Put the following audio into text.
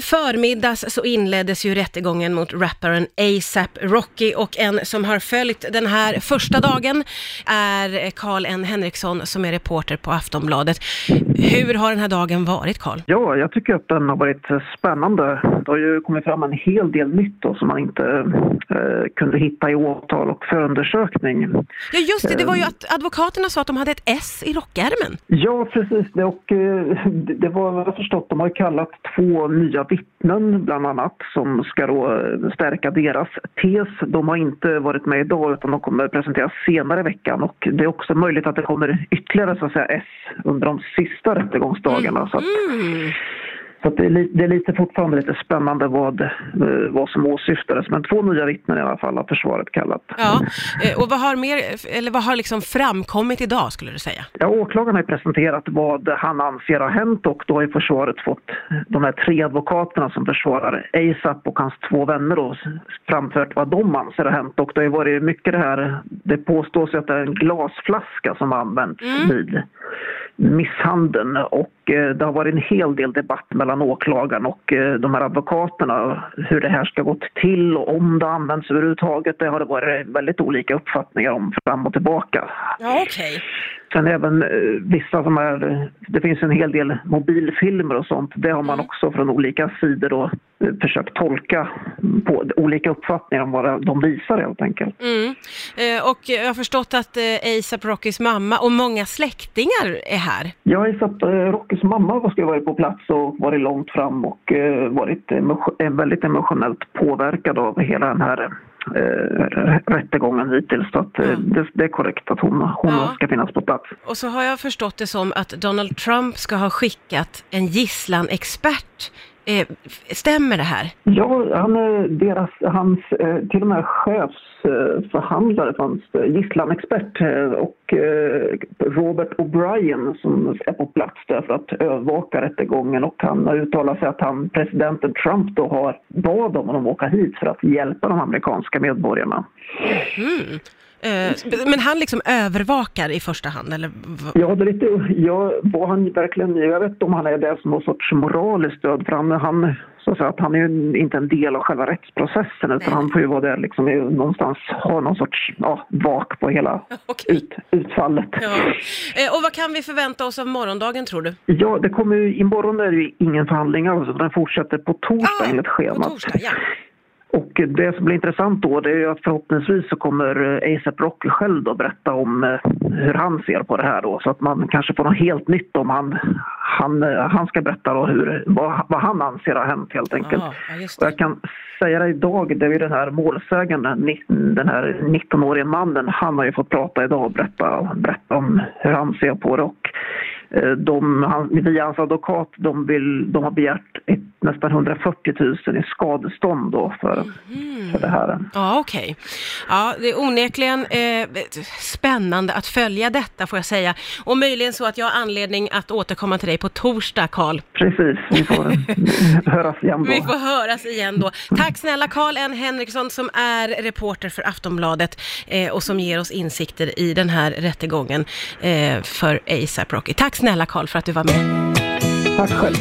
förmiddags så inleddes ju rättegången mot rapparen ASAP Rocky och en som har följt den här första dagen är Karl N Henriksson som är reporter på Aftonbladet. Hur har den här dagen varit Karl? Ja, jag tycker att den har varit spännande. Det har ju kommit fram en hel del nytt då, som man inte eh, kunde hitta i åtal och förundersökning. Ja just det, det var ju att advokaterna sa att de hade ett S i rockärmen. Ja, precis. Det, och, eh, det var vad jag förstått, de har kallat två nya vittnen bland annat som ska då eh, stärka deras tes. De har inte varit med idag utan de kommer presenteras senare i veckan och det är också möjligt att det kommer ytterligare så att säga S under de sista rättegångsdagarna. Så att, Mm. så det, är li, det är lite fortfarande lite spännande vad, eh, vad som åsyftades. Men två nya vittnen i alla fall har försvaret kallat. Ja, eh, och vad har mer, eller vad har liksom framkommit idag skulle du säga? Ja, åklagaren har presenterat vad han anser har hänt och då har ju försvaret fått de här tre advokaterna som försvarar ASAP och hans två vänner då framfört vad de anser har hänt och det har ju varit mycket det här, det påstås ju att det är en glasflaska som använts Mm. vid misshandeln och eh, det har varit en hel del debatt mellan åklagaren och eh, de här advokaterna hur det här ska gått till och om det används överhuvudtaget. Det har det varit väldigt olika uppfattningar om fram och tillbaka. Ja, okej. Sen även eh, vissa som är, det finns en hel del mobilfilmer och sånt. Det har man Mm. också från olika sidor då försökt tolka på olika uppfattningar om vad de visar helt enkelt. Mm. Eh, och jag har förstått att eh, ASAP Rockys mamma och många släktingar är här. Har ju sett eh, Rockys mamma ska ha varit på plats och varit långt fram och eh, varit emo- väldigt emotionellt påverkad av hela den här eh, rättegången hittills. Så att, eh, det, det är korrekt att hon, hon Ja. ska finnas på plats. Och så har jag förstått det som att Donald Trump ska ha skickat en gisslanexpert. Eh, stämmer det här? Ja, han är deras, hans eh, till och med chefsförhandlare fanns eh, och eh, Robert O'Brien som är på plats där för att övervaka rättegången och han har uttalat sig att han, presidenten Trump då har bad om att åka hit för att hjälpa de amerikanska medborgarna. Mm. Eh, men han liksom övervakar i första hand, eller? Ja, det är lite, ja, vad han verkligen, jag vet inte om han är där som någon sorts moraliskt stöd för han, han så att, säga, att han är ju inte en del av själva rättsprocessen utan Nej. han får ju vara där liksom någonstans, ha någon sorts ja, vak på hela Okej. ut, utfallet. Ja. Eh, och vad kan vi förvänta oss av morgondagen tror du? Ja, det kommer ju, imorgon är det ju ingen förhandling alls utan den fortsätter på torsdag enligt på schemat. torsdag, ja. Och det som blir intressant då det är ju att förhoppningsvis så kommer eh, ASAP Rocky själv då berätta om eh, hur han ser på det här då så att man kanske får något helt nytt om han, han, eh, han ska berätta då hur, vad, vad han anser har hänt helt enkelt. Och det. jag kan säga det idag, det är ju den här målsäganden, den här 19-årige mannen, han har ju fått prata idag och berätta, berätta om hur han ser på det och de, han, via hans advokat, de, vill, de har begärt ett, nästan 140 000 i skadestånd då för, för det här. Ja, okej. Ja, det är onekligen eh, spännande att följa detta får jag säga. Och möjligen så att jag har anledning att återkomma till dig på torsdag, Karl. Precis, vi får höras igen då. Vi får höras igen då. Tack snälla Karl N Henriksson som är reporter för Aftonbladet eh, och som ger oss insikter i den här rättegången eh, för ASAP Rocky. Tack snälla Karl för att du var med. Tack själv.